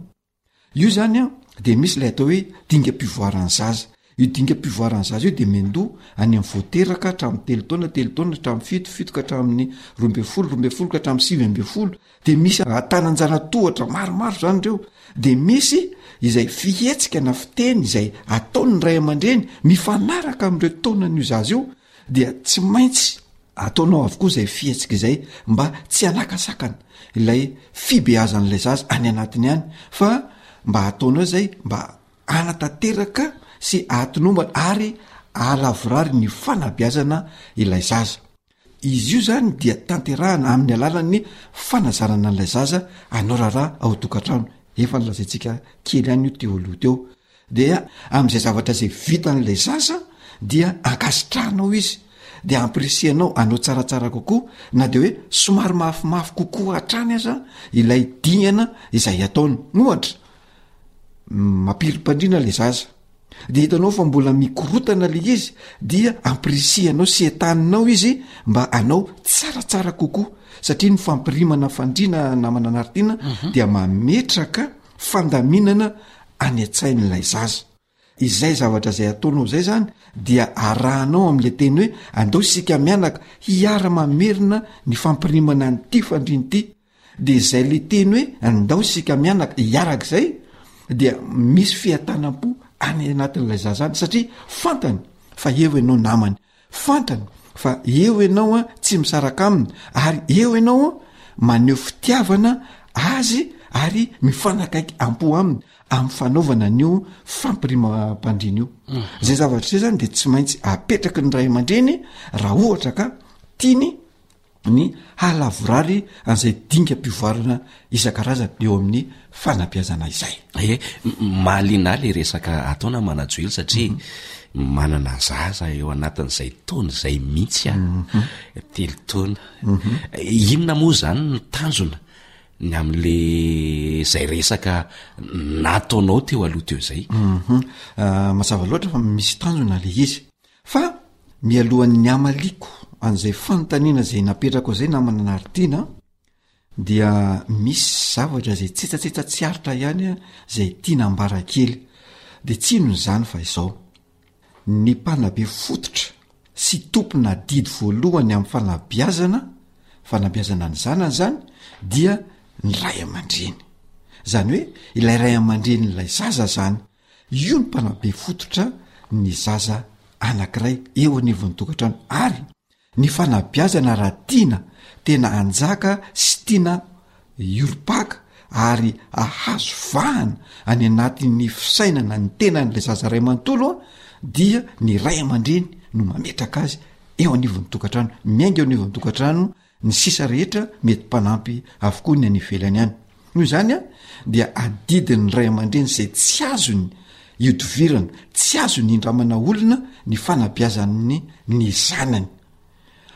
Io zany an dia misy ilay atao hoe dingam-pivoaran'ny zaza io dingam-pivoaran'ny zaza io dia mendoa any amin'ny voateraka hatramin'ny telo taona telo taona hatramin'ny fito fito ka hatramin'ny roa ambin'ny folo roa ambin'ny folo ka hatramin'ny sivy ambin'ny folo dia misy atananjana tohatra maromaro zany ireo dia misy izay fihetsika na fiteny izay ataon'ny ray aman-dreny mifanaraka amin'ireo taonan'io zaza io dia tsy maintsy ataonao avokoa izay fihetsika izay mba tsy hanakasakana ilay fibeazan'ilay zaza any anatiny any fa mba hataonao izay mba anatanteraka sy ahatinombana ary ahalavorary ny fanabeazana ilay zaza izy io zany dia tanterahana amin'ny alalan'ny fanazanana an'ilay zaza anao raharaha ao tokantrano efa nylazaintsika kely any io teoloha teo Dia amin'izay zavatra izay vitan'ilay zaza dia ankasitrahanao izy, dia ampirisihanao hanao tsaratsara kokoa na dia hoe somary mafimafy kokoa hatrany aza ilay dingana izay ataony. Ohatra, mampirim-pandriana ilay zaza, dia hitanao fa mbola mikorotana ilay izy, dia ampirisihanao sy entaninao izy mba hanao tsaratsara kokoa, satria ny fampirimana fandriana namana anaritiana dia mametraka fandaminana any an-tsain'ilay zaza. Izay zavatra izay ataonao izay izany dia arahanao amin'ilay teny hoe andao isika mianaka hiara-mamerina ny fampirimana an'ity fandriana ity, dia izay le teny hoe andao isika mianaka hiaraka izay dia misy fiatanam-po any anatin'ilay zaza any satria fantany fa eo ianao namany. Fantany fa eo ianao an tsy misaraka aminy ary eo ianao an maneho fitiavana azy ary mifanakaiky am-po aminy amin'ny fanaovana an'io fampirimam-pandriana io zay zavatra izay zany dia tsy maintsy apetraky ny ray aman-dreny raha ohatra ka tiany ny hahalavorary an'izay dingam-pivoarana isan-karazany eo amin'ny fanabeazana izay. Ee, mahaliana ahy ilay resaka ataona manajoely satria mhm. manana zaza eo anatin'izay taona izay mihitsy a mhm. telo taona. Mhm. Inona moa izany ny tanjona ny amin'la zay resaka nataonao teo aloha teo izay? Ah, mazava loatra fa misy tanjona le izy. Fa mialohan'ny hamaliako an'izay fanontaniana izay napetrako an'izay namana anaritiana an, dia misy zavatra izay tsetsatsetsa tsy aritra ahy ihany an, izay tiana ambara kely. Dia tsy inona izany fa izao, ny mpanabe fototra sy tompona adidy voalohany amin'ny fanabeazana, fanabeazana ny zanany izany, dia ny ray aman-dreny. Izany hoe ilay ray aman-drenin'ilay zaza izany. Io ny mpanabe fototra ny zaza anankiray eo anivon'ny tokantrano ary ny fanabeazana raha tiana tena hanjaka sy tiana hiorim-paka ary hahazo vahana any anatin'ny fisainana ny tenan'ilay zaza ray manontolo dia ny ray aman-dreny no mametraka azy eo anivon'ny tokantrano, miainga eo anivon'ny tokantrano Ny sisa rehetra mety mpanampy avokoa ny any ivelany any. Noho izany an, dia adidin'ny ray aman-dreny izay tsy azony ihodivirana, tsy azony hindramana olona ny fanabeazany ny zanany.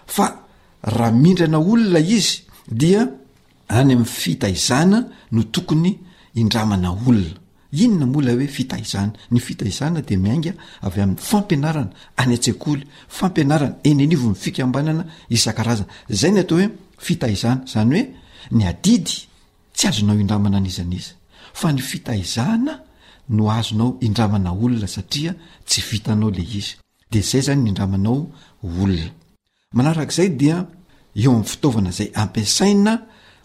Fa raha mindrana olona ilay izy, dia any amin'ny fitaizana no tokony hindramana olona. Inona moa ilay hoe fitaizana? Ny fitaizana dia miainga avy amin'ny fampianarana any an-tsekoly, fampianarana eny anivon'ny fikambanana isan-karazany. Izay ny atao hoe fitaizana, izany hoe ny adidy tsy azonao indramana n'iza n'iza, fa ny fitaizana no azonao indramana olona satria tsy vitanao ilay izy. Dia izay izany ny indramanao olona. Manarak'izay dia eo amin'ny fitaovana izay ampiasaina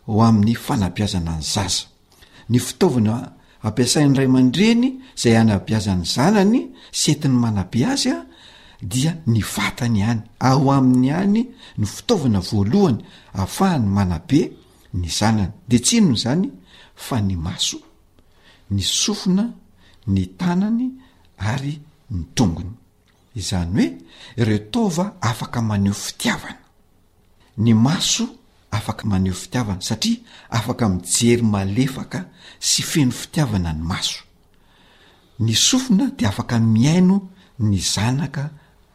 ho amin'ny fanabeazana ny zaza. Ny fitaovana ampiasain'ny ray aman-dreny izay hanabeazan'ny zanany sy entiny manabe azy dia ny vatany ihany. Ao aminy ihany no fitaovana voalohany afahany manabe ny zanany. Dia tsy inona izany fa ny maso, ny sofina, ny tanany ary ny tongony. izany hoe ireo taova afaka maneho fitiavana. Ny maso afaka maneho fitiavana satria afaka mijery malefaka sy feno fitiavana ny maso. Ny sofina dia afaka mihaino ny zanaka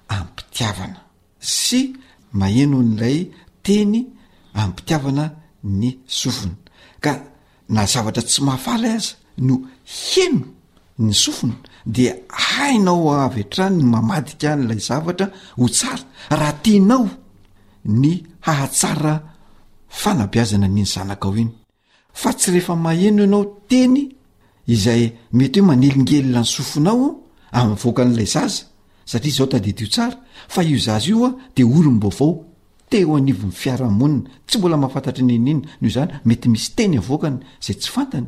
am-pitiavana. sy maheno an'ilay teny am-pitiavana ny sofina, ka na zavatra tsy mahafaly aza no heno ny sofina dia hainao avy hatrany ny mamadika an'ilay zavatra ho tsara raha tianao ny hahatsara fanabeazana an'iny zanakao iny. fa tsy rehefa maheno ianao teny izay mety hoe manelingelina ny sofinao amin'ny voakan'ilay zaza satria izao tadidio tsara fa io zaza io a de olom-baovao te eo anivon'ny fiarahamonina tsy mbola mahafantatra ny nina no izany mety misy teny avoakany izay tsy fantany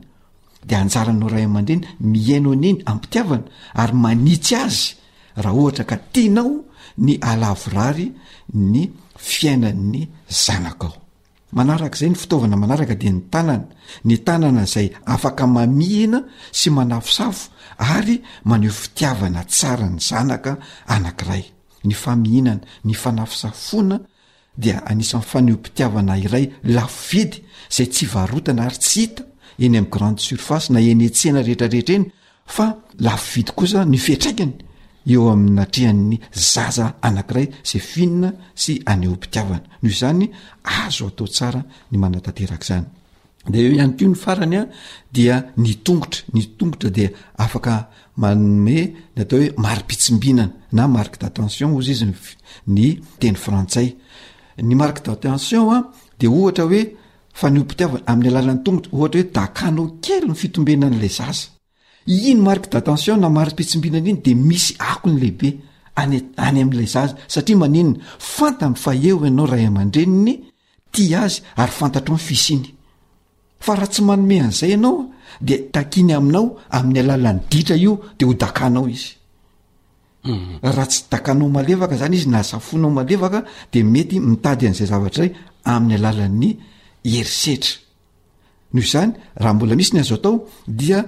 de anjaranao ray aman-dreny mihaino an'iny ampitiavana ary manitsy azy raha ohatra ka tianao ny alavorary ny fiainan'ny zanakao Manarak'izay ny fitaovana manaraka dia ny tanana, ny tanana izay afaka mamihina sy manafosafo ary maneho fitiavana tsara ny zanaka anankiray. Ny famihinana, ny fanafosafoana dia anisan'ny faneho-pitiavana iray lafo vidy izay tsy varotana ary tsy hita eny amin'ny grande surface na eny an-tsena rehetrarehetra eny fa lafo vidy kosa ny fiatraikany eo amin'ny atrehan'ny zaza anankiray sy finina sy anehoam-pitiavana noho izany azo atao tsara ny manatanteraka izany de eo ihany ko ny farany a dia ny tongotra ny tongotra dia afaka manome ny atao hoe mari-pitsimbinana na marque d'attention ozy izy ny teny frantsay ny marque d'attention a de ohatra hoe Fanehom-pitiavana amin'ny alalan'ny tongotra, ohatra hoe dakanao kely ny fitombenana an'ilay zaza. Iny marque d'attention na mari-pitsimbinana iny dia misy akony lehibe any any amin'ilay zaza satria maninona? Fantany fa eo ianao ray aman-dreniny, tia azy ary fantatrao ny fisiany. Fa raha tsy manome an'izay ianao dia takiany aminao amin'ny alalan'ny ditra io dia ho dakanao izy. Raha tsy dakanao malefaka zany izy na safoinao malefaka de mety mitady an'izay zavatra zay amin'ny alalan'ny herisetra noho izany raha mbola misy ny azo atao dia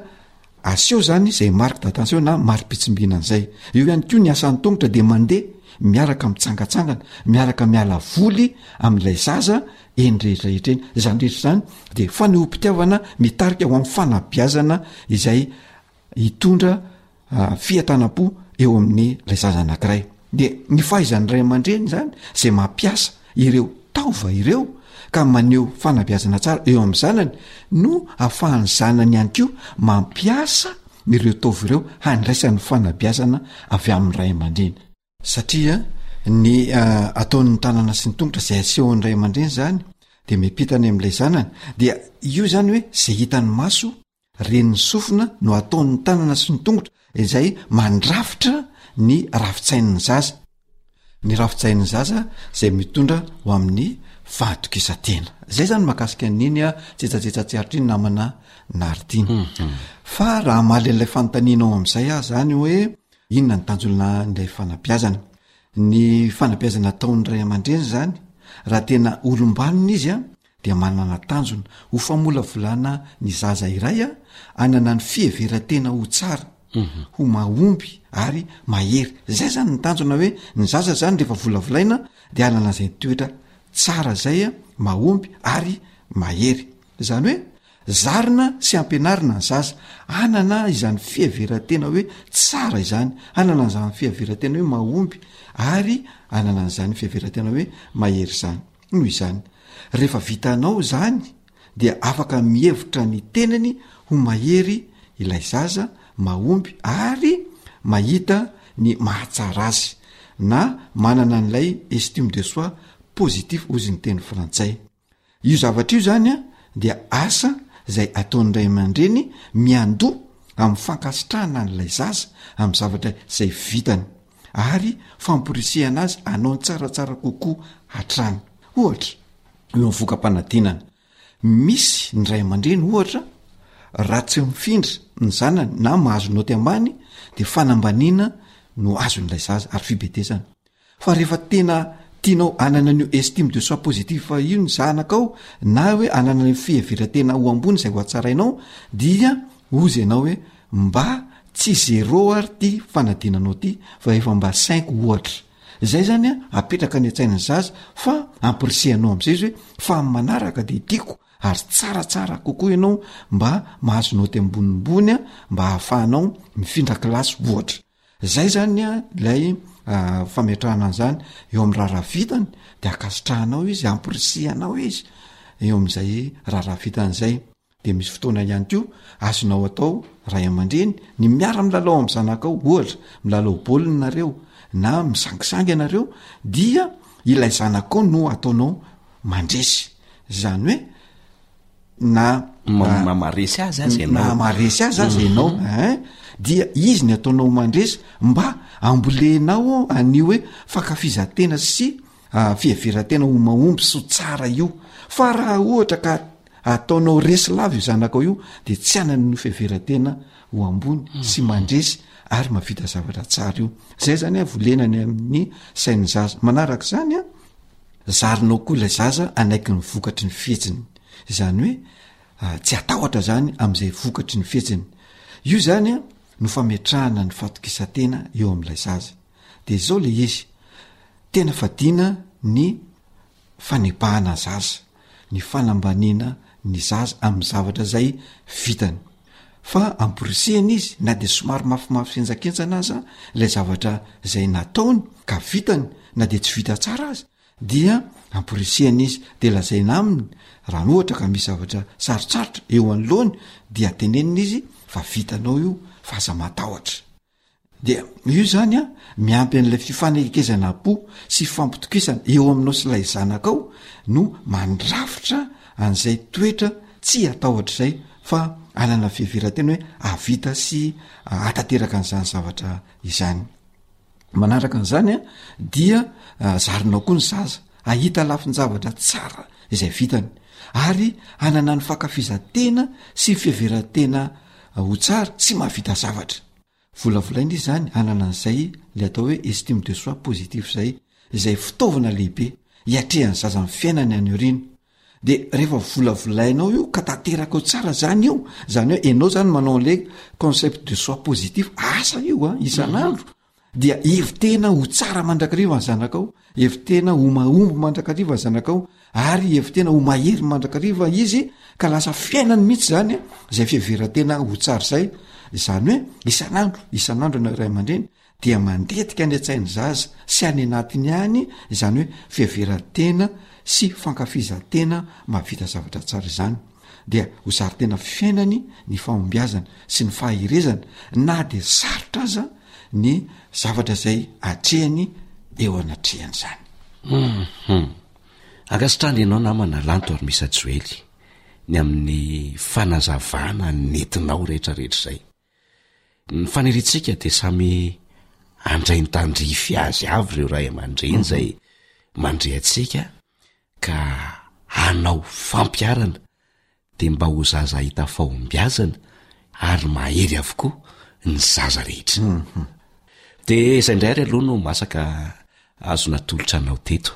aseho zany izay marque d'attention na mari-pitsimbina an'izay eo ihany koa ny asan'ny tongotra de mandeha miaraka mitsangatsangana miaraka miala voly amin'ilay zaza eny rehetra rehetra eny zany rehetra zany de fanehoam-pitiavana mitarika ho amin'ny fanabeazana izay hitondra fiatanam-po eo amin'ny lay zaza anankiray de ny fahaizan'ny ray aman-dreny zany zay mampiasa ireo taova ireo ka maneho fanabeazana tsara eo amin'ny zanany no afahan'ny zanany ihany ko mampiasa ireo taova ireo handraisan'ny fanabeazana avy amin'ny ray aman-dreny satria ny ataon'ny tanana sy ny tongotra izay asehon'ny ray aman-dreny zany de mipita any amin'ilay zanany dia io zany hoe zay hitan'ny maso ren'ny sofina no ataon'ny tanana sy ny tongotra izay mandrafitra ny rafitsain'ny zaza ny rafitsain'ny zaza zay mitondra ho amin'ny fahatokisantena zay zany makasika niny a tsetsajetsa tsy aritry ny namana naritiny mhm. fa raha malelilay fanontanianao amin'izay ah zany hoe Inona ny tanjon'ilay fanabeazana? Ny fanabeazana ataon'ny ray aman-dreny izany, raha tena olom-banona izy an, dia manana tanjona ho famolavolana ny zaza iray an, hanana ny fiheveran-tena ho tsara, ho mahomby ary mahery. Izay izany ny tanjona hoe ny zaza izany rehefa volavolaina dia hanana izay toetra tsara izay an, mahomby ary mahery. Izany hoe zarina sy ampianarina ny zaza hanana izany fiheveran-tena hoe tsara izany, hanana an'izany fiheveran-tena hoe mahomby ary hanana an'izany fiheveran-tena hoe mahery izany. Noho izany, rehefa vitanao izany dia afaka mihevitra ny tenany ho mahery ilay zaza, mahomby ary mahita ny mahatsara azy na manana an'ilay estime de soi positif hozy ny teny frantsay. Io zavatra io zany a dia asa zay ataon'ny ray aman-dreny miandoha amin'ny fankasitrahana an'ilay zaza amin'ny zavatra zay vitany ary famporisihana azy hanao ny tsaratsara kokoa hatrany. Ohatra, eo amin'ny voka-panadinana, misy ny ray aman-dreny ohatra raha tsy mifindra ny zanany na mahazo naoty ambany dia fanambaniana no azon'ilay zaza ary fibedesana. Fa rehefa tena tianao hanana an'io estime de soi positive io ny zanakao na hoe hanana an'io fiheveran-tena ho ambony izay ho hatsarainao dia hozy ianao hoe mba tsy zéro ary ity fanadinanao ity fa efa mba cinq ohatra. Izay izany an, apetraka any an-tsain'ny zaza fa ampirisihano amin'izay izy hoe fa amin'ny manaraka dia tiako ary tsaratsara kokoa ianao mba mahazo naoty ambonimbony an mba hahafahanao mifindra kilasy ohatra. Zay zany a lay fametrahana an'zany eo amin'ny raharaha vitany de ankasitrahanao izy ampirisihanao izy eo am'zay raharaha vitany zay de misy fotoana ihany koa azonao atao ray aman-dreny ny miara milalao am' zanakao ohatra milalao baolina nareo na misangisangy ianareo dia ilay zanakao no ataonao mandresy zany hoe namamaresy azy azy anaonamaresy azy azy mhm. anao en dia izy ny ataonao mandresy mba ambolenao an'io hoe fakafizantena sy ah, fiheverantena ho mahomby so tsara io fa raha ohatra ka ataonao resy lava io zanakao io de tsy anany no fiheverantena ho ambony mhm. sy mandresy ary mavita zavatra tsara io zay zany a volenany amin'ny sain'ny zaza manaraka zany a Zarinao koa ilay zaza hanaiky ny vokatry ny fihetsiny. Izany hoe tsy hatahotra izany amin'izay vokatry ny fihetsiny. Io izany no fametrahana ny fatokisan-tena eo amin'ilay zaza. Dia izao ilay izy, tena fadiana ny fanebahana zaza, ny fanambaniana ny zaza amin'ny zavatra izay vitany. fa amporisihina izy na dia somary mafimafy sy enjakenjana aza ilay zavatra izay nataony ka vitany na dia tsy vita tsara aza dia amporisihina izy dia lazaina aminy raha nohatra ka misy zavatra sarotsarotra eo an'loany dia tenenina izy fa vitanao io fa aza matahotra Dia io izany an, miampy an'ilay fifanekezana po sy fampitokisana eo aminao sy ilay zanakao no mandrafitra an'izay toetra tsy atahotr' izay fa anana fiheveran-tena hoe ahavita sy ahatanteraka an'izany zavatra izany. Manaraka an'izany an, dia zarinao koa ny zaza hahita lafin-javatra tsara izay vitany ary hanana ny fankafizan-tena sy fiheveran-tena Ho tsara, tsy mahavita zavatra. Volavolaina izy izany hanana an'izay ilay atao hoe estime de soi positive izay, izay fitaovana lehibe hiatrehan'ny zaza ny fiainany any aoriana. Dia rehefa volavolainao io ka tanterakao tsara izany io, izany hoe ianao izany manao an'ilay concept de soi positive, asa io an, isan'andro, dia hevi-tena ho tsara mandrakariva ny zanakao, hevi-tena ho mahomby mandrakariva ny zanakao, ary hevi-tena ho mahery mandrakariva izy ka lasa fiainany mihitsy zany izay fiheveran-tena ho tsara izay, izany hoe isan'andro isan'andro ianao iray aman-dreny dia mandetika any an-tsain'ny zaza sy any anatiny any izany hoe fiheveran-tena sy fankafizan-tena mahavita zavatra tsara izany. dia ho zary tena fiainany ny fahombiazana sy ny faherezana na dia sarotra aza ny zavatra izay atrehany eo anatrehany izany uhum ankasitrany ianao namana lanto ary misa joely ny amin'ny fanazavana nentinao rehetra rehetra izay Ny faniriantsika dia samy handray ny tandrify azy avy ireo ray aman-dreny izay mandre antsika ka hanao fampiharana dia mba ho zaza hahita fahombiazana ary mahery avokoa ny zaza rehetra. Dia izay indray ary aloha no masaka azo natolotra anao teto.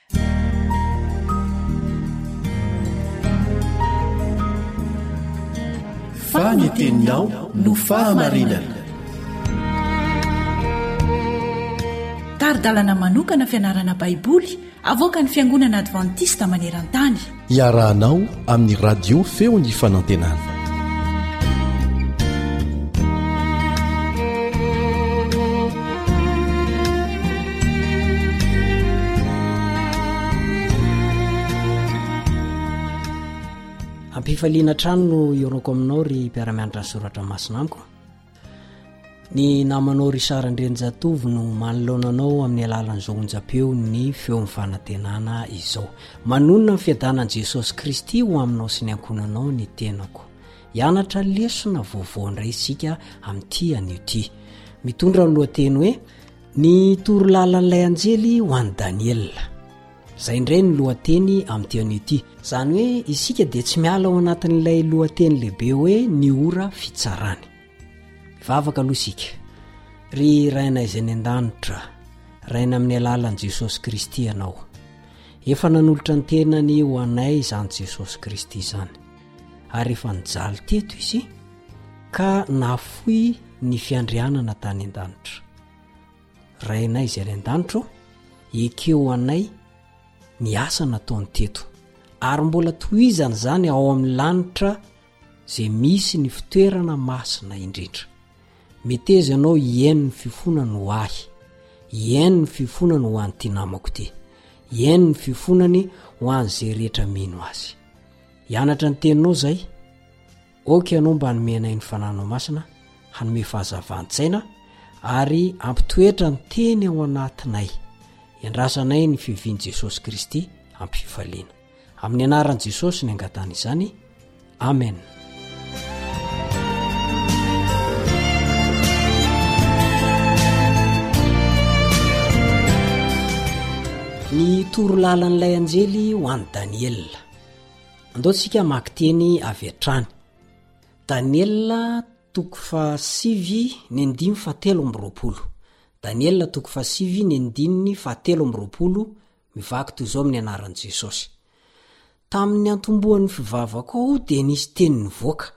fa ny teninao no fahamarinana tari-dalana manokana fianarana baiboly avoaka ny fiangonana advantista maneran-tany Iarahanao amin'ny radio feon'ny fanantenana. Ampifaliana hatrany no ihaonako aminao ry mpiara-mianatra ny soratra masina amiko. Ny namanao Richard Andrianjatovo no manoloana anao amin'ny alalan'izao onjam-peo ny feon'ny fanantenana izao. Manonona ny fiadanan'i Jesosy Kristy ho aminao sy ny ankohonanao ny tenako. Hianatra lesona vaovao indray isika amin'ity anio ity. Mitondra ny lohateny hoe ny toro lalan'ilay anjely ho an'i Daniela. Izay indray ny lohateny amin'ity anio ity. Izany hoe isika dia tsy miala ao anatin'ilay lohateny lehibe hoe ny ora fitsarany. Vavaka aloha isika. Ry Rainay izay ny an-danitra, Raina amin'ny alalan'i Jesosy Kristy ianao. Efa nanolotra ny tenany ho anay izany Jesosy Kristy izany. Ary efa nijaly teto izy ka nafoy ny fiandrianana tany an-danitra. rainay izay any an-danitra o ekeo anay ny asa nataony teto ary mbola tohizana izany ao amin'ny lanitra izay misy ny fitoerana masina indrindra meteza ianao hiaino ny fifonany ho ahy hiaino ny fifonany ho an'ity namako ity hiaino ny fifonany ho an'izay rehetra mino azy hianatra ny teninao izay Aoka Ianao mba hanome anay ny Fananao Masina hanome fahazavan-tsaina ary hampitoetra ny Teny ao anatinay. Iandrasanay ny fiavian'i Jesosy Kristy am-pifaliana. Amin'ny anaran'i Jesosy no angatahana izany. Amena. Ny toro lalan'ilay anjely ho an'i Daniela. Andao tsika hamaky teny avy hatrany. Daniela toko fahasivy ny andimy fahatelo amby roapolo. Daniela toko fahasivy ny andininy fahatelo amby roapolo mivaky toy izao amin'ny anaran'i Jesosy. Tamin'ny niantombohan'ny fivavako aho dia nisy teny nivoaka,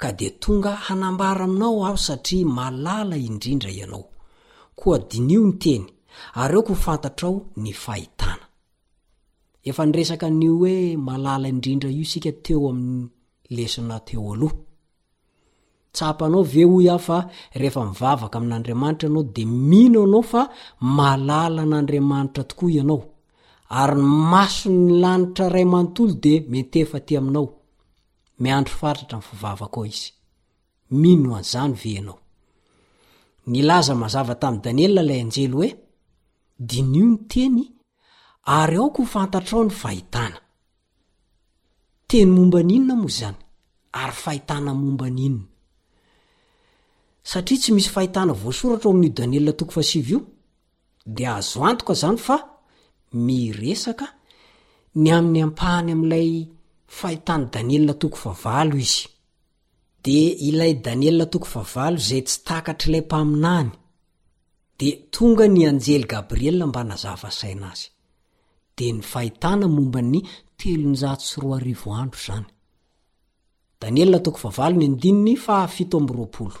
ka dia tonga hanambara aminao aho satria malala indrindra ianao. Koa diniho ny teny, ary aoka ho fantatrao ny fahitana. Efa niresaka an'io hoe malala indrindra io isika teo amin'ny lesona teo aloha. Tsapanao ve hoy aho fa rehefa mivavaka amin'Andriamanitra ianao dia mino anao fa malala an'Andriamanitra tokoa ianao ary ny mason'ny lanitra iray manontolo dia miantefa aty aminao. Miandry fatratra ny fivavakao izy. Mino an'izany ve ianao? Nilaza mazava tamin'i Daniela ilay anjely hoe, Diniho ny teny, ary aoka ho fantatrao ny fahitana. Teny momba ny inona moa izany, ary fahitana momba ny inona? Satria tsy misy fahitana voasoratra ao amin'io Daniela toko fahasivy io, dia azo antoka izany fa miresaka ny amin'ny ampahany amin'ilay fahitan'i Daniela toko fahavalo izy. Dia ilay Daniela toko fahavalo izay tsy takatr'ilay mpaminany. Dia tonga ny anjely Gabriela mba nazava saina azy. Dia ny fahitana momba ny telonjato sy roa arivo andro izany. Daniela toko fahavalo ny andininy fahafito amby roapolo.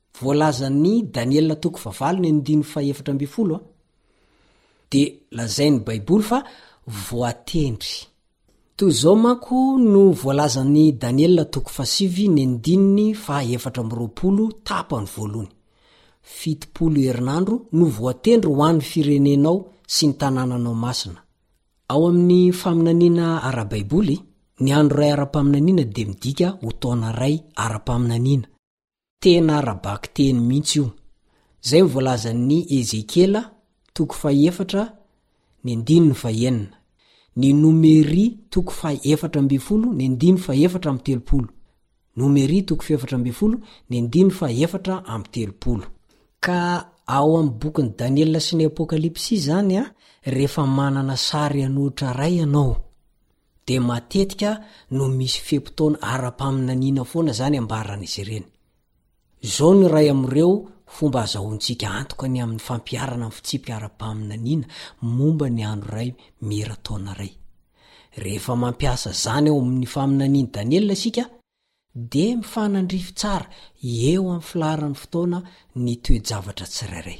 Voalazan'i Daniela toko fahavalo ny andininy fahefatra ambin'ny folo a. Dia lazain'ny Baiboly fa voatendry. Toy izao manko no voalazan'i Daniela toko fahasivy ny andininy fahaefatra amby roapolo tapany voalohany, Fitopolo herinandro no voatendry ho an'ny firenenao sy ny tanànanao masina. Ao amin'ny faminaniana ara-baiboly, ny andro iray ara-paminaniana dia midika ho taona iray ara-paminaniana. Tena ara-bakiteny mihitsy io. Izay no voalazan'i Ezekiela, toko fahefatra, ny andininy fahenina. Ny Nomery, toko fahefatra ambin'ny folo, ny andininy fahefatra amby telopolo. Nomery, toko fahefatra ambin'ny folo, ny andininy fahefatra amby telopolo. Ka ao amin'ny bokin'i Daniela sy ny Apokalypsy izany, rehefa manana sary an'ohitra iray ianao. dia matetika no misy fe-potoana ara-paminaniana foana izany ambaran'izy ireny. Izao no iray amin'ireo fomba azahoantsika antoka ny amin'ny fampiharana ny fitsipika ara-paminaniana momba ny andro iray mira taona iray. Rehefa mampiasa izany ao amin'ny faminanian'i Daniela isika, dia mifanandrify tsara eo amin'ny filaharan'ny fotoana ny toe-javatra tsirairay.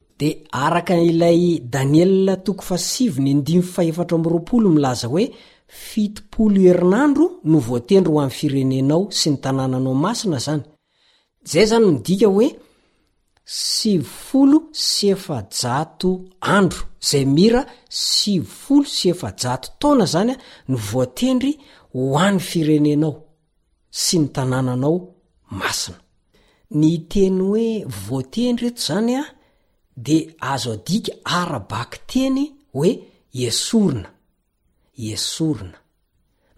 Dia araka ilay Daniela toko fahasivy ny andininy fahefatro amby roapolo milaza hoe fitopolo herinandro no voatendry ho an'ny firenenao sy ny tanànanao masina zany. Zay zany midika hoe sivifolo sy efajato andro, zay mira sivifolo sy efajato taona zany no voatendry ho an'ny firenenao. sy ny tanànanao masina. Ny teny hoe voateny reto izany a dia azo adika ara-bakiteny hoe esorina, esorina.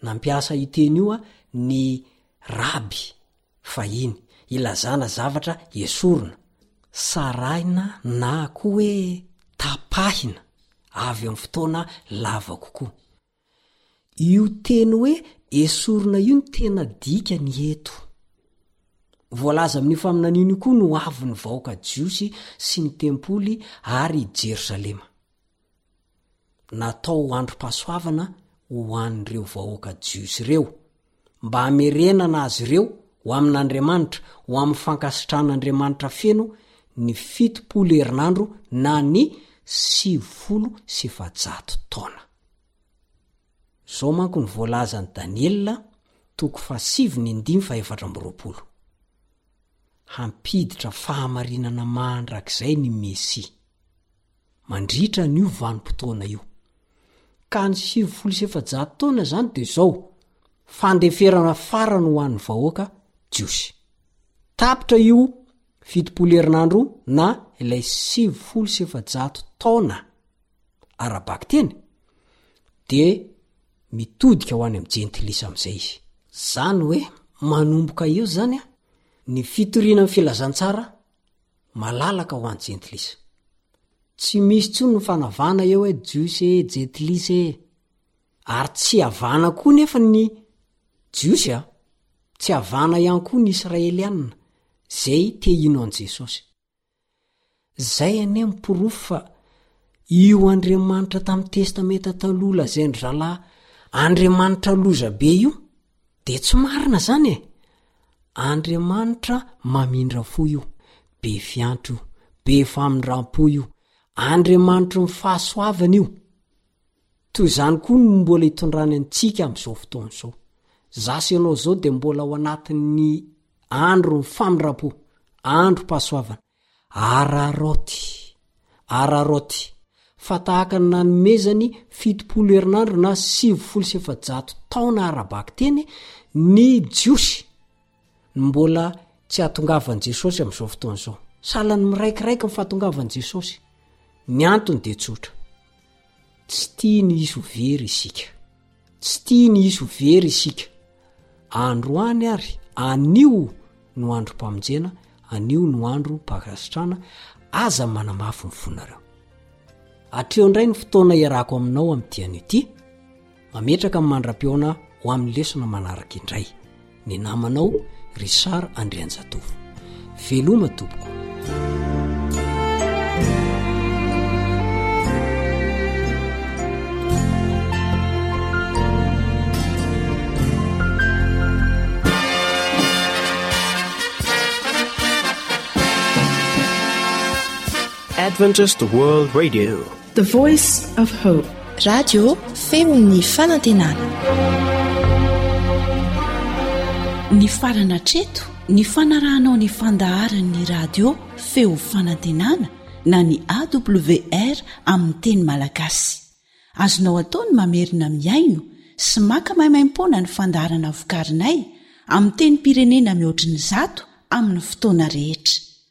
Nampiasa io teny io ny raby fahiny ilazana zavatra esorina, sarahina na koa hoe tapahina avy amin'ny fotoana lava kokoa. Io teny hoe esorina io no tena dikany eto. Voalaza amin'io faminaniana io koa ny hoavin'ny vahoaka jiosy sy ny tempoly ary i Jerosalema. Natao ho androm-pahasoavana ho an'ireo vahoaka jiosy ireo. mba hamerenana azy ireo ho amin'Andriamanitra, ho amin'ny fankasitrahan'Andriamanitra feno ny fitopolo herinandro na ny sivifolo sy efajato taona. Izao manko no voalazan'i Daniela, toko fahasivy ny andimy fahefatra amby roapolo. Hampiditra fahamarinana mandrakizay ny Mesia. mandritra an'io vanim-potoana io. Ka ny sivifolo sy efajato taona izany dia izao, fandeferana farany ho an'ny vahoaka jiosy. Tapitra io fitopolo herinandro na ilay sivifolo sy efajato taona ara-bakiteny, dia mitodika ho any amin'ny jentilisa amin'izay izy. Izany hoe manomboka eo izany ny fitoriana ny filazantsara Malalaka ho any jentilisa. Tsy misy tsony ny fanavana eo hoe jiosy ee jentilisa ee. Ary tsy havana koa nefa ny jiosy a. Tsy havana ihany koa ny israelianina zay te hino an'i Jesosy. Zay anie miporofo fa io Andriamanitra tamin'ny testamenta taloha lazain-dry zalahy Andriamanitra lozabe io de tsy marina zany e! Andriamanitra mamindra fo io, be fiantro io, be famindram-po io, Andriamanitry ny fahasoavana io. Toy izany koa no mbola itondrany antsika amin'izao fotoana izao. Za sy ianao izao dia mbola ao anatin'ny andron'ny famindram-po, androm-pahasoavana. Ararôty, Ararôty, fa tahaka ny nanomezany fitopolo herinandro na sivifolo sy efajato taona ara-bakiteny ny Jiosy no mbola tsy hahatongavan'i Jesôsy amin'izao fotoana izao. Sahalan'ny miraikiraiky ny fahatongavan'i Jesôsy. Ny antony dia tsotra. Tsy tia ny hisy ho very isika. Tsy tia ny hisy ho very isika. Androany ary anio no androm-pamonjena, anio no androm-pahasitrana, aza manamafy ny fonareo. Hatreo indray ny fotoana iarahako aminao amin'ity anio ity. Mametraka ny mandra-pihaona ho amin'ny lesona manaraka indray ny namanao Richard Andrianjatovo. Veloma tompoko. Adventist World Radio. The Voice of Hope. Radio Feon'ny Fanantenana. Nifarana hatreto ny fanarahanao ny fandaharan'ny radio Feo Fanantenana na ny AWR amin'ny teny malagasy. Azonao atao ny mamerina mihaino sy maka maimaimpoana ny fandaharana vokarinay amin'ny tenim-pirenena mihoatry ny zato amin'ny fotoana rehetra.